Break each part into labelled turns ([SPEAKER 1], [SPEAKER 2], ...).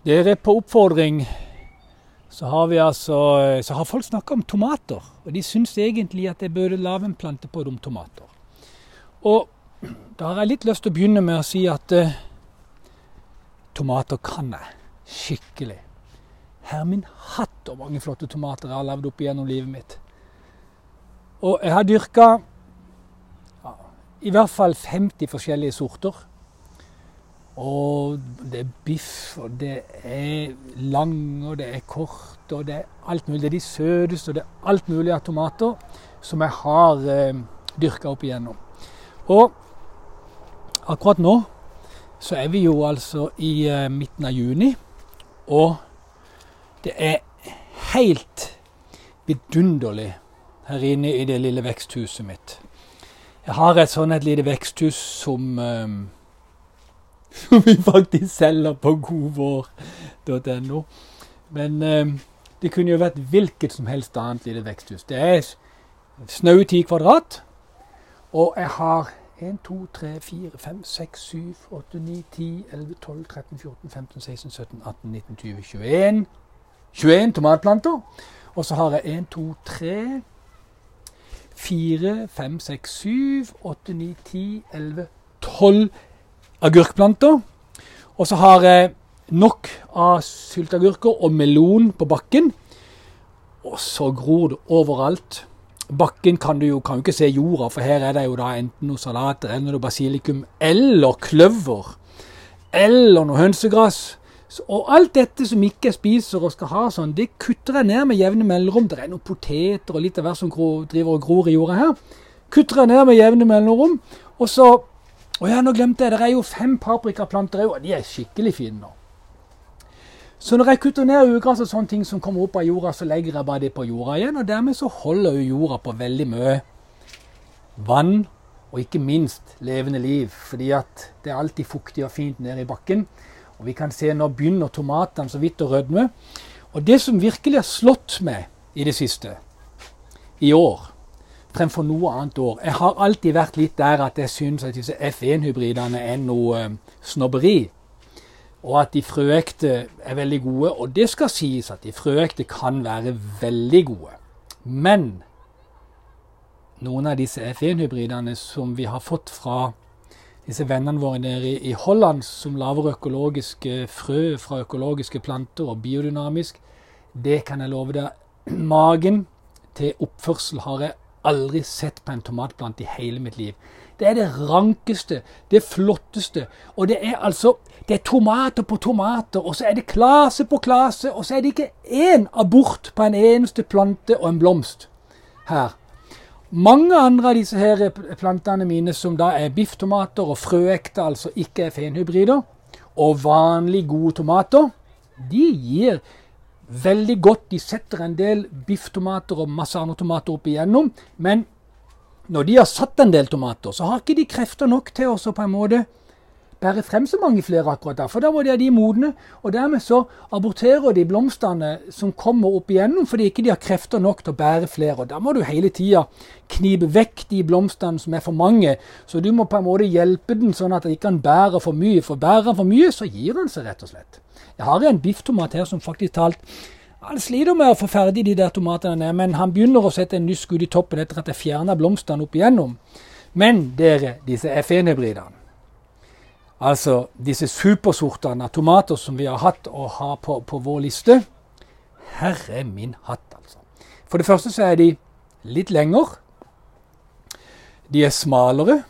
[SPEAKER 1] Dere, på oppfordring så har, vi altså, eh, så har folk snakka om tomater. Og de syns egentlig at jeg burde lage en plante på romtomater. Og da har jeg litt lyst til å begynne med å si at eh, tomater kan jeg skikkelig. Her min hatt og mange flotte tomater jeg har levd opp igjennom livet mitt. Og jeg har dyrka ja, i hvert fall 50 forskjellige sorter. Og det er biff, og det er lang, og det er kort, og det er alt mulig. Det er de søteste, og det er alt mulig av tomater som jeg har eh, dyrka opp igjennom. Og akkurat nå så er vi jo altså i eh, midten av juni, og det er helt vidunderlig her inne i det lille veksthuset mitt. Jeg har et sånn et lite veksthus som eh, som vi faktisk selger på godvår.no. Men eh, det kunne jo vært hvilket som helst annet lite veksthus. Det er snaue ti kvadrat, og jeg har 1, 2, 3, 4, 5, 6, 7, 8, 9, 10, 11, 12, 13, 14, 15, 16, 17, 18, 19, 20, 21 21 tomatplanter. Og så har jeg 1, 2, 3, 4, 5, 6, 7, 8, 9, 10, 11, 12 agurkplanter. Og så har jeg nok av sylteagurker og melon på bakken. Og så gror det overalt. Bakken kan du jo kan du ikke se jorda, for her er det jo da enten noe salat eller noe basilikum eller kløver. Eller noe hønsegress. Og alt dette som ikke jeg spiser og skal ha sånn, det kutter jeg ned med jevne mellomrom. Det er noen poteter og litt av hvert som driver og gror i jorda her. Kutter jeg ned med jevne mellomrom. Og så å ja, nå glemte jeg. Det er jo fem paprikaplanter òg, og de er skikkelig fine nå. Så når jeg kutter ned ugress og sånne ting som kommer opp av jorda, så legger jeg bare det på jorda igjen, og dermed så holder jo jorda på veldig mye vann, og ikke minst levende liv, fordi at det er alltid fuktig og fint nede i bakken. Og vi kan se nå begynner tomatene så vidt å rødme. Og det som virkelig har slått meg i det siste, i år fremfor noe annet år. Jeg har alltid vært litt der at jeg syns at disse F1-hybridene e er noe eh, snobberi. Og at de frøekte er veldig gode. Og det skal sies at de frøekte kan være veldig gode. Men noen av disse F1-hybridene e som vi har fått fra disse vennene våre nede i Holland, som lager økologiske frø fra økologiske planter og biodynamisk, det kan jeg love deg. Magen til oppførsel har jeg aldri sett på en tomatplante i hele mitt liv. Det er det rankeste, det flotteste. Og det er altså det er tomater på tomater, og så er det klase på klase, og så er det ikke én abort på en eneste plante og en blomst her. Mange andre av disse her plantene mine som da er bifftomater og frøekte, altså ikke er fenhybrider, og vanlig gode tomater, de gir veldig godt. De setter en del bifftomater og masse andre tomater opp igjennom. Men når de har satt en del tomater, så har ikke de krefter nok til å på en måte bære frem så mange flere akkurat da. For da var det de modne. Og dermed så aborterer de blomstene som kommer opp igjennom, fordi ikke de har krefter nok til å bære flere. Og da må du hele tida knipe vekk de blomstene som er for mange. Så du må på en måte hjelpe den sånn at den ikke kan bære for mye. For bærer den for mye, så gir den seg rett og slett. Jeg har en bifftomat her som faktisk talt han sliter med å få ferdig de der tomatene, men han begynner å sette en ny skudd i toppen etter at jeg fjerna blomstene opp igjennom. Men dere, disse FN-hybridene e Altså disse supersortene av tomater som vi har hatt og har på, på, vår liste. Herre min hatt, altså. For det første så er de litt lengre. De er smalere.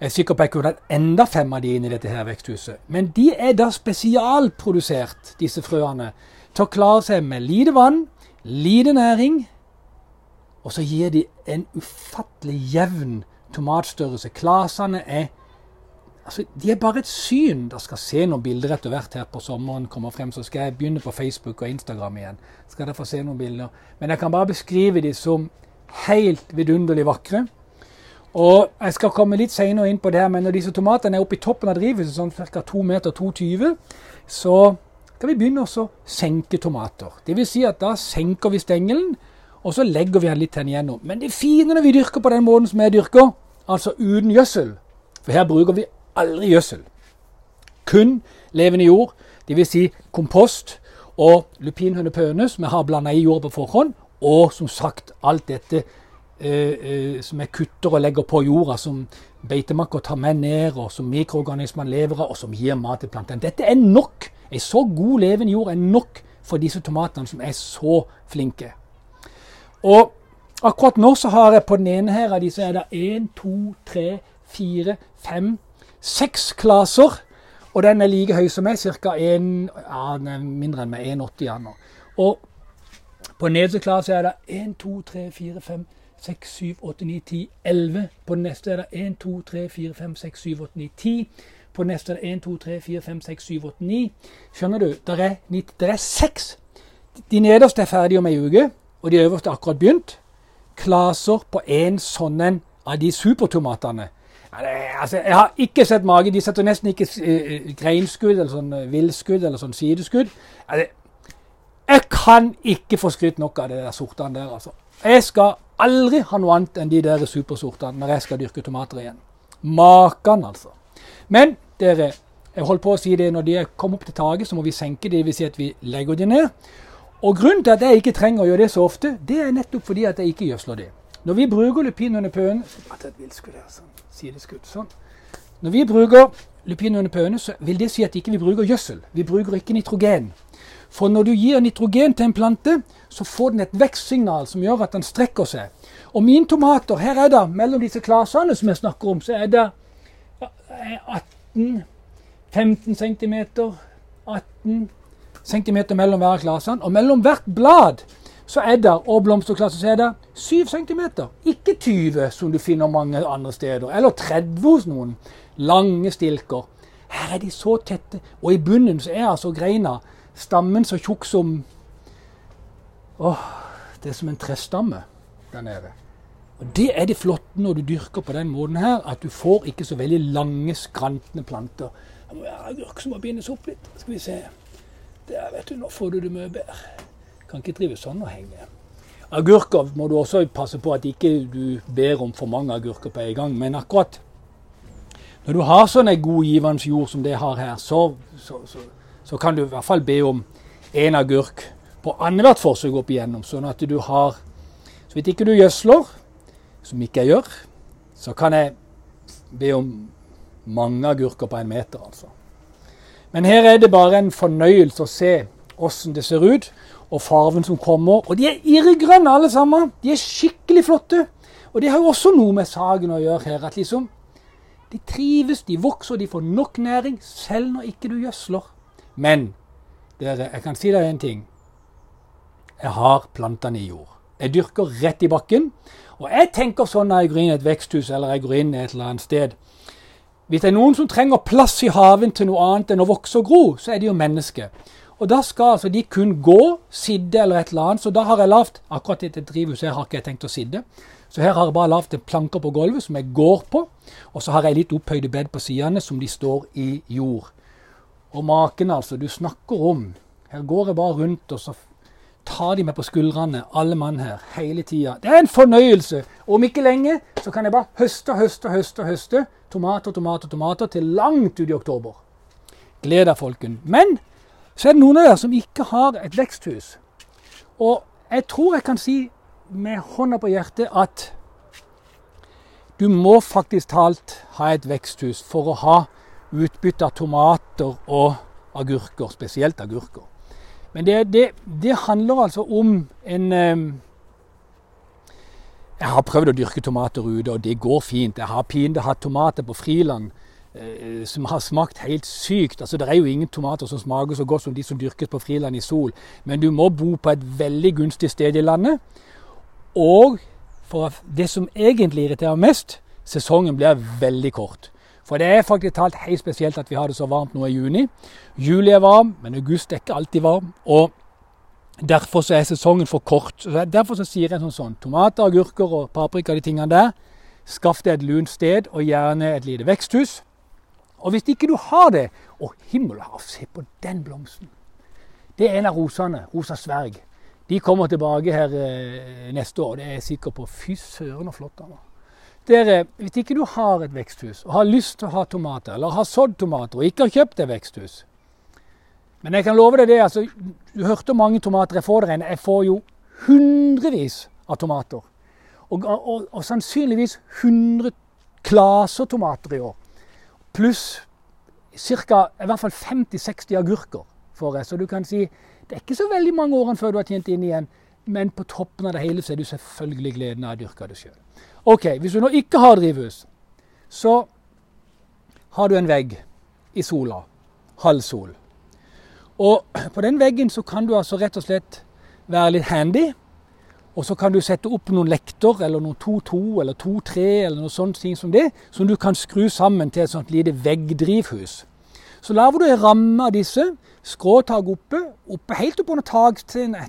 [SPEAKER 1] Jeg er sikker på at jeg kunne hatt enda fem av de inn i dette her veksthuset. Men de er da spesialprodusert, disse frøene, til å klare seg med lite vann, lite næring. Og så gir de en ufattelig jevn tomatstørrelse. Klasene er altså, de er bare et syn. Dere skal se noen bilder etter hvert her på sommeren kommer frem, så skal jeg begynne på Facebook og Instagram igjen. Skal dere få se noen bilder. Men jeg kan bare beskrive dem som helt vidunderlig vakre. Og Jeg skal komme litt senere inn på det, her, men når disse tomatene er oppe i toppen av drivhuset, sånn ca. 2,20 meter, så skal vi begynne å senke tomater. Dvs. Si at da senker vi stengelen, og så legger vi den litt igjennom. Men det fine når vi dyrker på den måten som jeg dyrker, altså uten gjødsel For her bruker vi aldri gjødsel. Kun levende jord, dvs. Si kompost og lupinhønepøene som vi har blanda i jord på forhånd, og som sagt alt dette eh, eh, som vi kutter og legger på jorda, som beitemakker tar med ned, og som mikroorganismene lever av, og som gir mat til plantene. Dette er nok. en så god levende jord er nok for disse tomatene, som er så flinke. Og akkurat nå så har jeg på den ene her av disse er det én, to, tre, fire, fem seks klaser. Og den er like høy som meg, ca. Ja, mindre enn meg, 1,80 nå. Og på nederste klasse er det 1, 2, 3, 4, 5, 6, 7, 8, 9, 10, 11. På den neste er det 1, 2, 3, 4, 5, 6, 7, 8, 9, 10. På den neste er det 1, 2, 3, 4, 5, 6, 7, 8, 9. Skjønner du? Der er, 9, der er seks. De nederste er ferdige om ei uke, og de øverste er akkurat begynt. Klaser på en sånn en av de supertomatene Altså, jeg har ikke sett mage. De setter nesten ikke uh, eh, eh, greinskudd eller sånn uh, eh, villskudd eller sånn sideskudd. Altså, jeg kan ikke få skrytt nok av de der sortene der, altså. Jeg skal aldri ha noe annet enn de der supersortene når jeg skal dyrke tomater igjen. Makan, altså. Men dere, jeg holdt på å si det når de kom opp til taket, så må vi senke de, dvs. Si at vi legger dem ned. Og grunnen til at jeg ikke trenger å gjøre det så ofte, det er nettopp fordi at jeg ikke gjødsler de. Når vi bruker lupin under pøen at et vilskudd er sånn. Altså sideskudd. Sånn. Når vi bruker lupin under pøene, så vil det si at ikke vi ikke bruker gjødsel. Vi bruker ikke nitrogen. For når du gir nitrogen til en plante, så får den et vekstsignal som gjør at den strekker seg. Og mine tomater Her er det mellom disse klasene som jeg snakker om, så er det 18-15 cm. 18 cm mellom hver klase. Og mellom hvert blad så er det, og blomsterklasse, så er det 7 cm. Ikke 20, som du finner mange andre steder. Eller 30 hos noen. Lange stilker. Her er de så tette. Og i bunnen så er altså greina, stammen, så tjukk som Åh, det er som en trestamme der nede. Og Det er det flotte når du dyrker på den måten her, at du får ikke så veldig lange, skrantende planter. Agurk som må bindes opp litt. Skal vi se. Der, vet du, nå får du det mye bedre. Kan ikke drive sånn og henge. Agurker må du også passe på at ikke du ber om for mange agurker på en gang. Men akkurat når du har sånn ei god givende jord som det har her, så, så, så, så, kan du i hvert fall be om én agurk på annethvert forsøk opp igjennom. Sånn at du har Så vidt ikke du gjødsler, som ikke jeg gjør, så kan jeg be om mange agurker på en meter, altså. Men her er det bare en fornøyelse å se åssen det ser ut, og farven som kommer. Og de er irrgrønne alle sammen. De er skikkelig flotte. Og det har jo også noe med saken å gjøre her. at liksom De trives, de vokser, de får nok næring, selv når ikke du gjødsler. Men dere, jeg kan si deg én ting. Jeg har plantene i jord. Jeg dyrker rett i bakken. Og jeg tenker sånn når jeg går inn i et veksthus eller jeg går inn et eller annet sted. Hvis det er noen som trenger plass i haven til noe annet enn å vokse og gro, så er det jo mennesket. Og da skal altså de kun gå, sidde eller et eller annet. Så da har jeg lagd Akkurat dette drivhuset har ikke jeg tenkt å sidde, Så her har jeg bare lagd planker på gulvet som jeg går på. Og så har jeg litt opphøyde bed på sidene som de står i jord. Og maken, altså. Du snakker om Her går jeg bare rundt, og så tar de meg på skuldrene, alle mann her, hele tida. Det er en fornøyelse! Og om ikke lenge så kan jeg bare høste, høste, høste, høste tomater, tomater, tomater til langt ut i oktober. Gled deg, folken. Men så er det noen av dere som ikke har et veksthus. Og jeg tror jeg kan si med hånda på hjertet at du må faktisk talt ha et veksthus for å ha utbytte av tomater og agurker, spesielt agurker. Men det, det, det handler altså om en ehm, Jeg har prøvd å dyrke tomater ute, og det går fint. Jeg har pinlig hatt tomater på friland Eh, som har smakt helt sykt. Altså, det er jo ingen tomater som smaker så godt som de som dyrkes på friland i sol. Men du må bo på et veldig gunstig sted i landet. Og for det som egentlig irriterer mest, sesongen blir veldig kort. For det er faktisk talt helt spesielt at vi har det så varmt nå i juni. Juli er varm, men august er ikke alltid varm. og Derfor så er sesongen for kort. Derfor så sier jeg sånn sånn Tomater, agurker og paprika de tingene der. Skaff deg et lunt sted, og gjerne et lite veksthus. Og hvis ikke du har det Å, himmel og hav, se på den blomsten! Det er en av rosene. Rosa Sverg. De kommer tilbake her eh, neste år, det er jeg sikker på. Fy søren så flott den var. Dere, hvis ikke du har et veksthus og har lyst til å ha tomater, eller har sådd tomater og ikke har kjøpt et veksthus Men jeg kan love deg det, altså, du hørte mange tomater jeg får der inne. Jeg får jo hundrevis av tomater. Og, og, og, sannsynligvis 100 klaser tomater i år pluss ca. 50-60 agurker for deg. Så du kan si det er ikke så veldig mange årene før du har tjent inn igjen. Men på toppen av det hele så er du selvfølgelig gleden av å dyrke det sjøl. OK, hvis du nå ikke har drivhus, så har du en vegg i sola. Halv sol. Og på den veggen så kan du altså rett og slett være litt handy og så kan du sette opp noen lekter eller noen 2-2 eller 2-3 eller noe sånt ting som det, som du kan skru sammen til et sånt lite veggdrivhus. Så lager du ei ramme av disse, skråtak oppe, oppe helt oppunder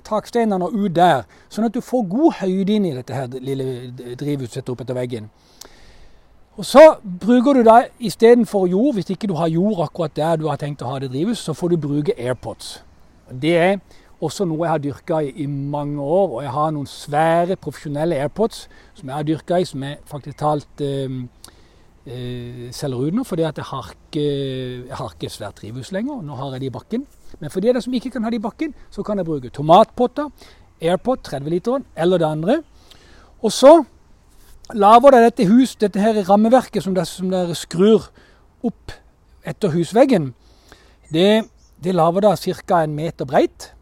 [SPEAKER 1] taksteinene og ut der, sånn at du får god høyde inn i dette her lille drivhuset opp etter veggen. Og Så bruker du da istedenfor jord, hvis ikke du har jord akkurat der du har tenkt å ha det drivhuset, så får du bruke AirPods. Det er også noe jeg har dyrka i, i mange år. Og jeg har noen svære profesjonelle AirPods som jeg har dyrka i, som jeg faktisk talt eh, eh, selger ut nå, fordi at jeg har ikke, jeg har ikke svært drivhus lenger. Nå har jeg de i bakken. Men for de som ikke kan ha de i bakken, så kan jeg bruke tomatpotter, AirPod 30-literen eller det andre. Og så lager dere dette hus, dette her rammeverket som dere, som dere skrur opp etter husveggen. Det, det lager da ca. en meter breit.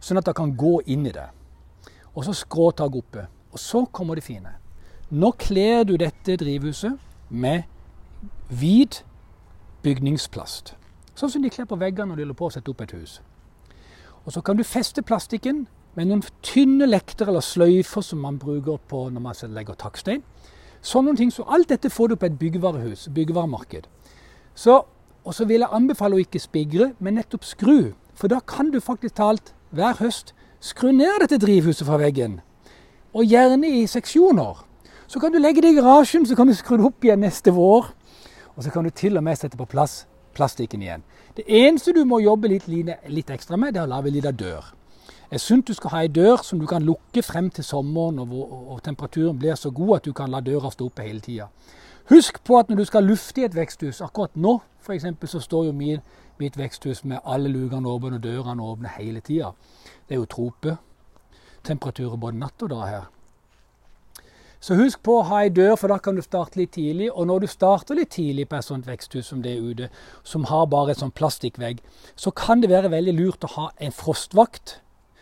[SPEAKER 1] Sånn at det kan gå inn i det. Og så skråtak oppe. Og så kommer det fine. Nå kler du dette drivhuset med hvit bygningsplast. Sånn som de kler på veggene når de holder på å sette opp et hus. Og så kan du feste plastikken med noen tynne lekter eller sløyfer som man bruker på når man legger takstein. Sånne ting, så Alt dette får du på et byggevarehus, byggevaremarked. Så, og så vil jeg anbefale å ikke spigre, men nettopp skru. For da kan du faktisk talt hver høst skru ned dette drivhuset fra veggen, og gjerne i seksjoner. Så kan du legge det i garasjen, så kan du skru det opp igjen neste vår. Og så kan du til og med sette på plass plastikken igjen. Det eneste du må jobbe litt, litt ekstra med, det er å lage ei lita dør. er sunt du skal ha en dør som du kan lukke frem til sommeren, og, hvor, og temperaturen blir så god at du kan la døra stå oppe hele tida. Husk på at når du skal lufte i et veksthus, akkurat nå f.eks. så står jo min mitt veksthus med alle lukene åpne og dørene åpne hele tida. Det er jo tropetemperaturer både natt og dag her. Så husk på å ha ei dør, for da kan du starte litt tidlig. Og når du starter litt tidlig på et sånt veksthus som det er ute, som har bare et sånn plastikkvegg, så kan det være veldig lurt å ha en frostvakt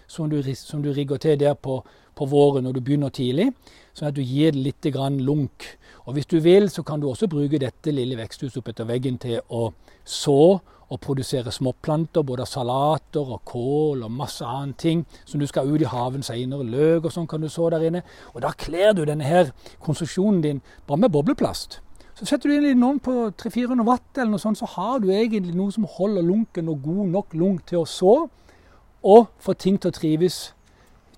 [SPEAKER 1] som du, som du rigger til der på, på, våren når du begynner tidlig, sånn at du gir det litt lunk. Og hvis du vil, så kan du også bruke dette lille veksthuset oppetter veggen til å så og produsere småplanter, både salater og kål og masse annet ting som du skal ut i haven seinere. Løk og sånn kan du så der inne. Og da kler du denne her konsesjonen din bare med bobleplast. Så setter du inn en ovn på 300-400 watt, eller noe sånt, så har du egentlig noe som holder lunken og god nok lunk til å så, og får ting til å trives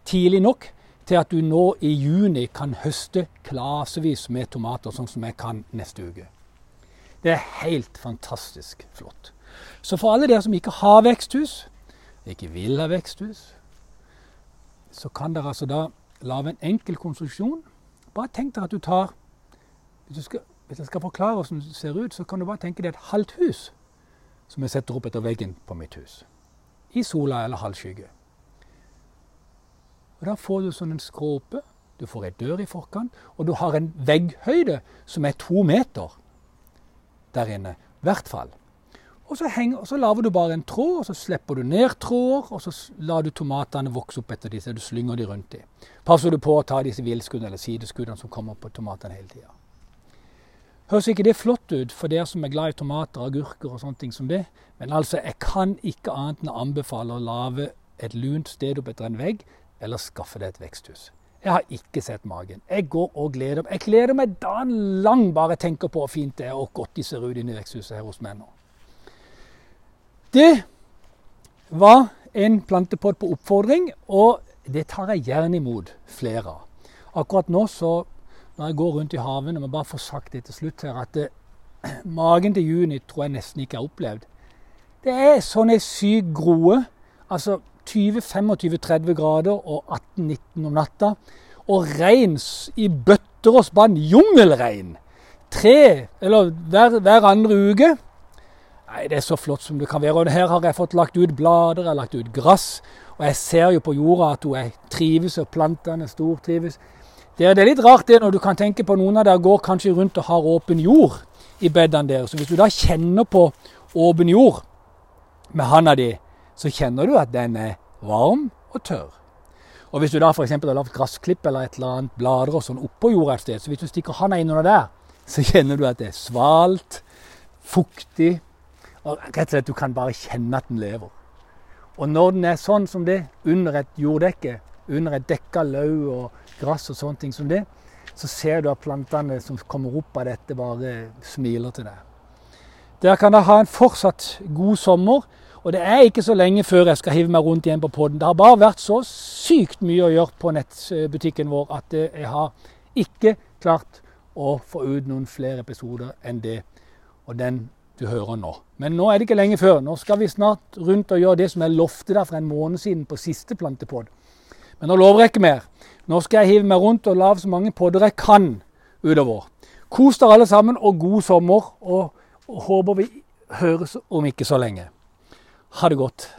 [SPEAKER 1] tidlig nok til at du nå i juni kan høste klasevis med tomater, sånn som jeg kan neste uke. Det er helt fantastisk flott. Så for alle dere som ikke har veksthus, ikke vil ha veksthus, så kan dere altså da lage en enkel konstruksjon. Bare tenk dere at du tar hvis, du skal, hvis jeg skal forklare hvordan det ser ut, så kan du bare tenke deg et halvt hus som jeg setter opp etter veggen på mitt hus. I sola eller halvskygge. Og Da får du sånn en skråpe, du får ei dør i forkant, og du har en vegghøyde som er to meter der inne. I hvert fall. Og så, henger, så lager du bare en tråd, og så slipper du ned tråder, og så lar du tomatene vokse opp etter disse. og Du slynger de rundt dem. Passer du på å ta disse vilskuddene eller sideskuddene som kommer på tomatene hele tida. Høres ikke det flott ut for dere som er glad i tomater, agurker og sånne ting som det, men altså, jeg kan ikke annet enn å anbefale å lage et lunt sted opp etter en vegg, eller skaffe deg et veksthus. Jeg har ikke sett magen. Jeg går og gleder meg. Jeg gleder meg dagen lang bare jeg tenker på hvor fint det er og godt de ser ut inne i veksthuset her hos meg nå. Det var en plantepott på oppfordring, og det tar jeg gjerne imot flere av. Akkurat nå, så, når jeg går rundt i haven, og må bare få sagt det til slutt her, at det, eh, magen til juni tror jeg nesten ikke har opplevd. Det er sånn ei syk groe. Altså 20-25-30 grader og 18-19 om natta. Og regn i bøtter og spann. Jungelrein! Tre, eller hver, hver andre uke. Nei, det er så flott som det kan være. Og her har jeg fått lagt ut blader, jeg har lagt ut gress. Og jeg ser jo på jorda at hun trives, og plantene stortrives. Det er, litt rart det når du kan tenke på noen av dere går kanskje rundt og har åpen jord i bedene deres. Så hvis du da kjenner på åpen jord med handa di, så kjenner du at den er varm og tørr. Og hvis du da f.eks. har lagt gressklipp eller et eller annet blader og sånn oppå jorda et sted, så hvis du stikker handa innunder der, så kjenner du at det er svalt, fuktig og rett og slett, Du kan bare kjenne at den lever. Og når den er sånn som det, under et jorddekke, under et dekka løv og gress og sånne ting som det, så ser du at plantene som kommer opp av dette, bare smiler til deg. Der kan da ha en fortsatt god sommer. Og det er ikke så lenge før jeg skal hive meg rundt igjen på poden. Det har bare vært så sykt mye å gjøre på nettbutikken vår at jeg har ikke klart å få ut noen flere episoder enn det. Og den du hører nå. Men nå er det ikke lenge før. Nå skal vi snart rundt og gjøre det som jeg lovte deg for en måned siden på siste plantepod. Men nå lover jeg ikke mer. Nå skal jeg hive meg rundt og lage så mange podder jeg kan utover. Kos dere alle sammen, og god sommer. Og håper vi høres om ikke så lenge. Ha det godt.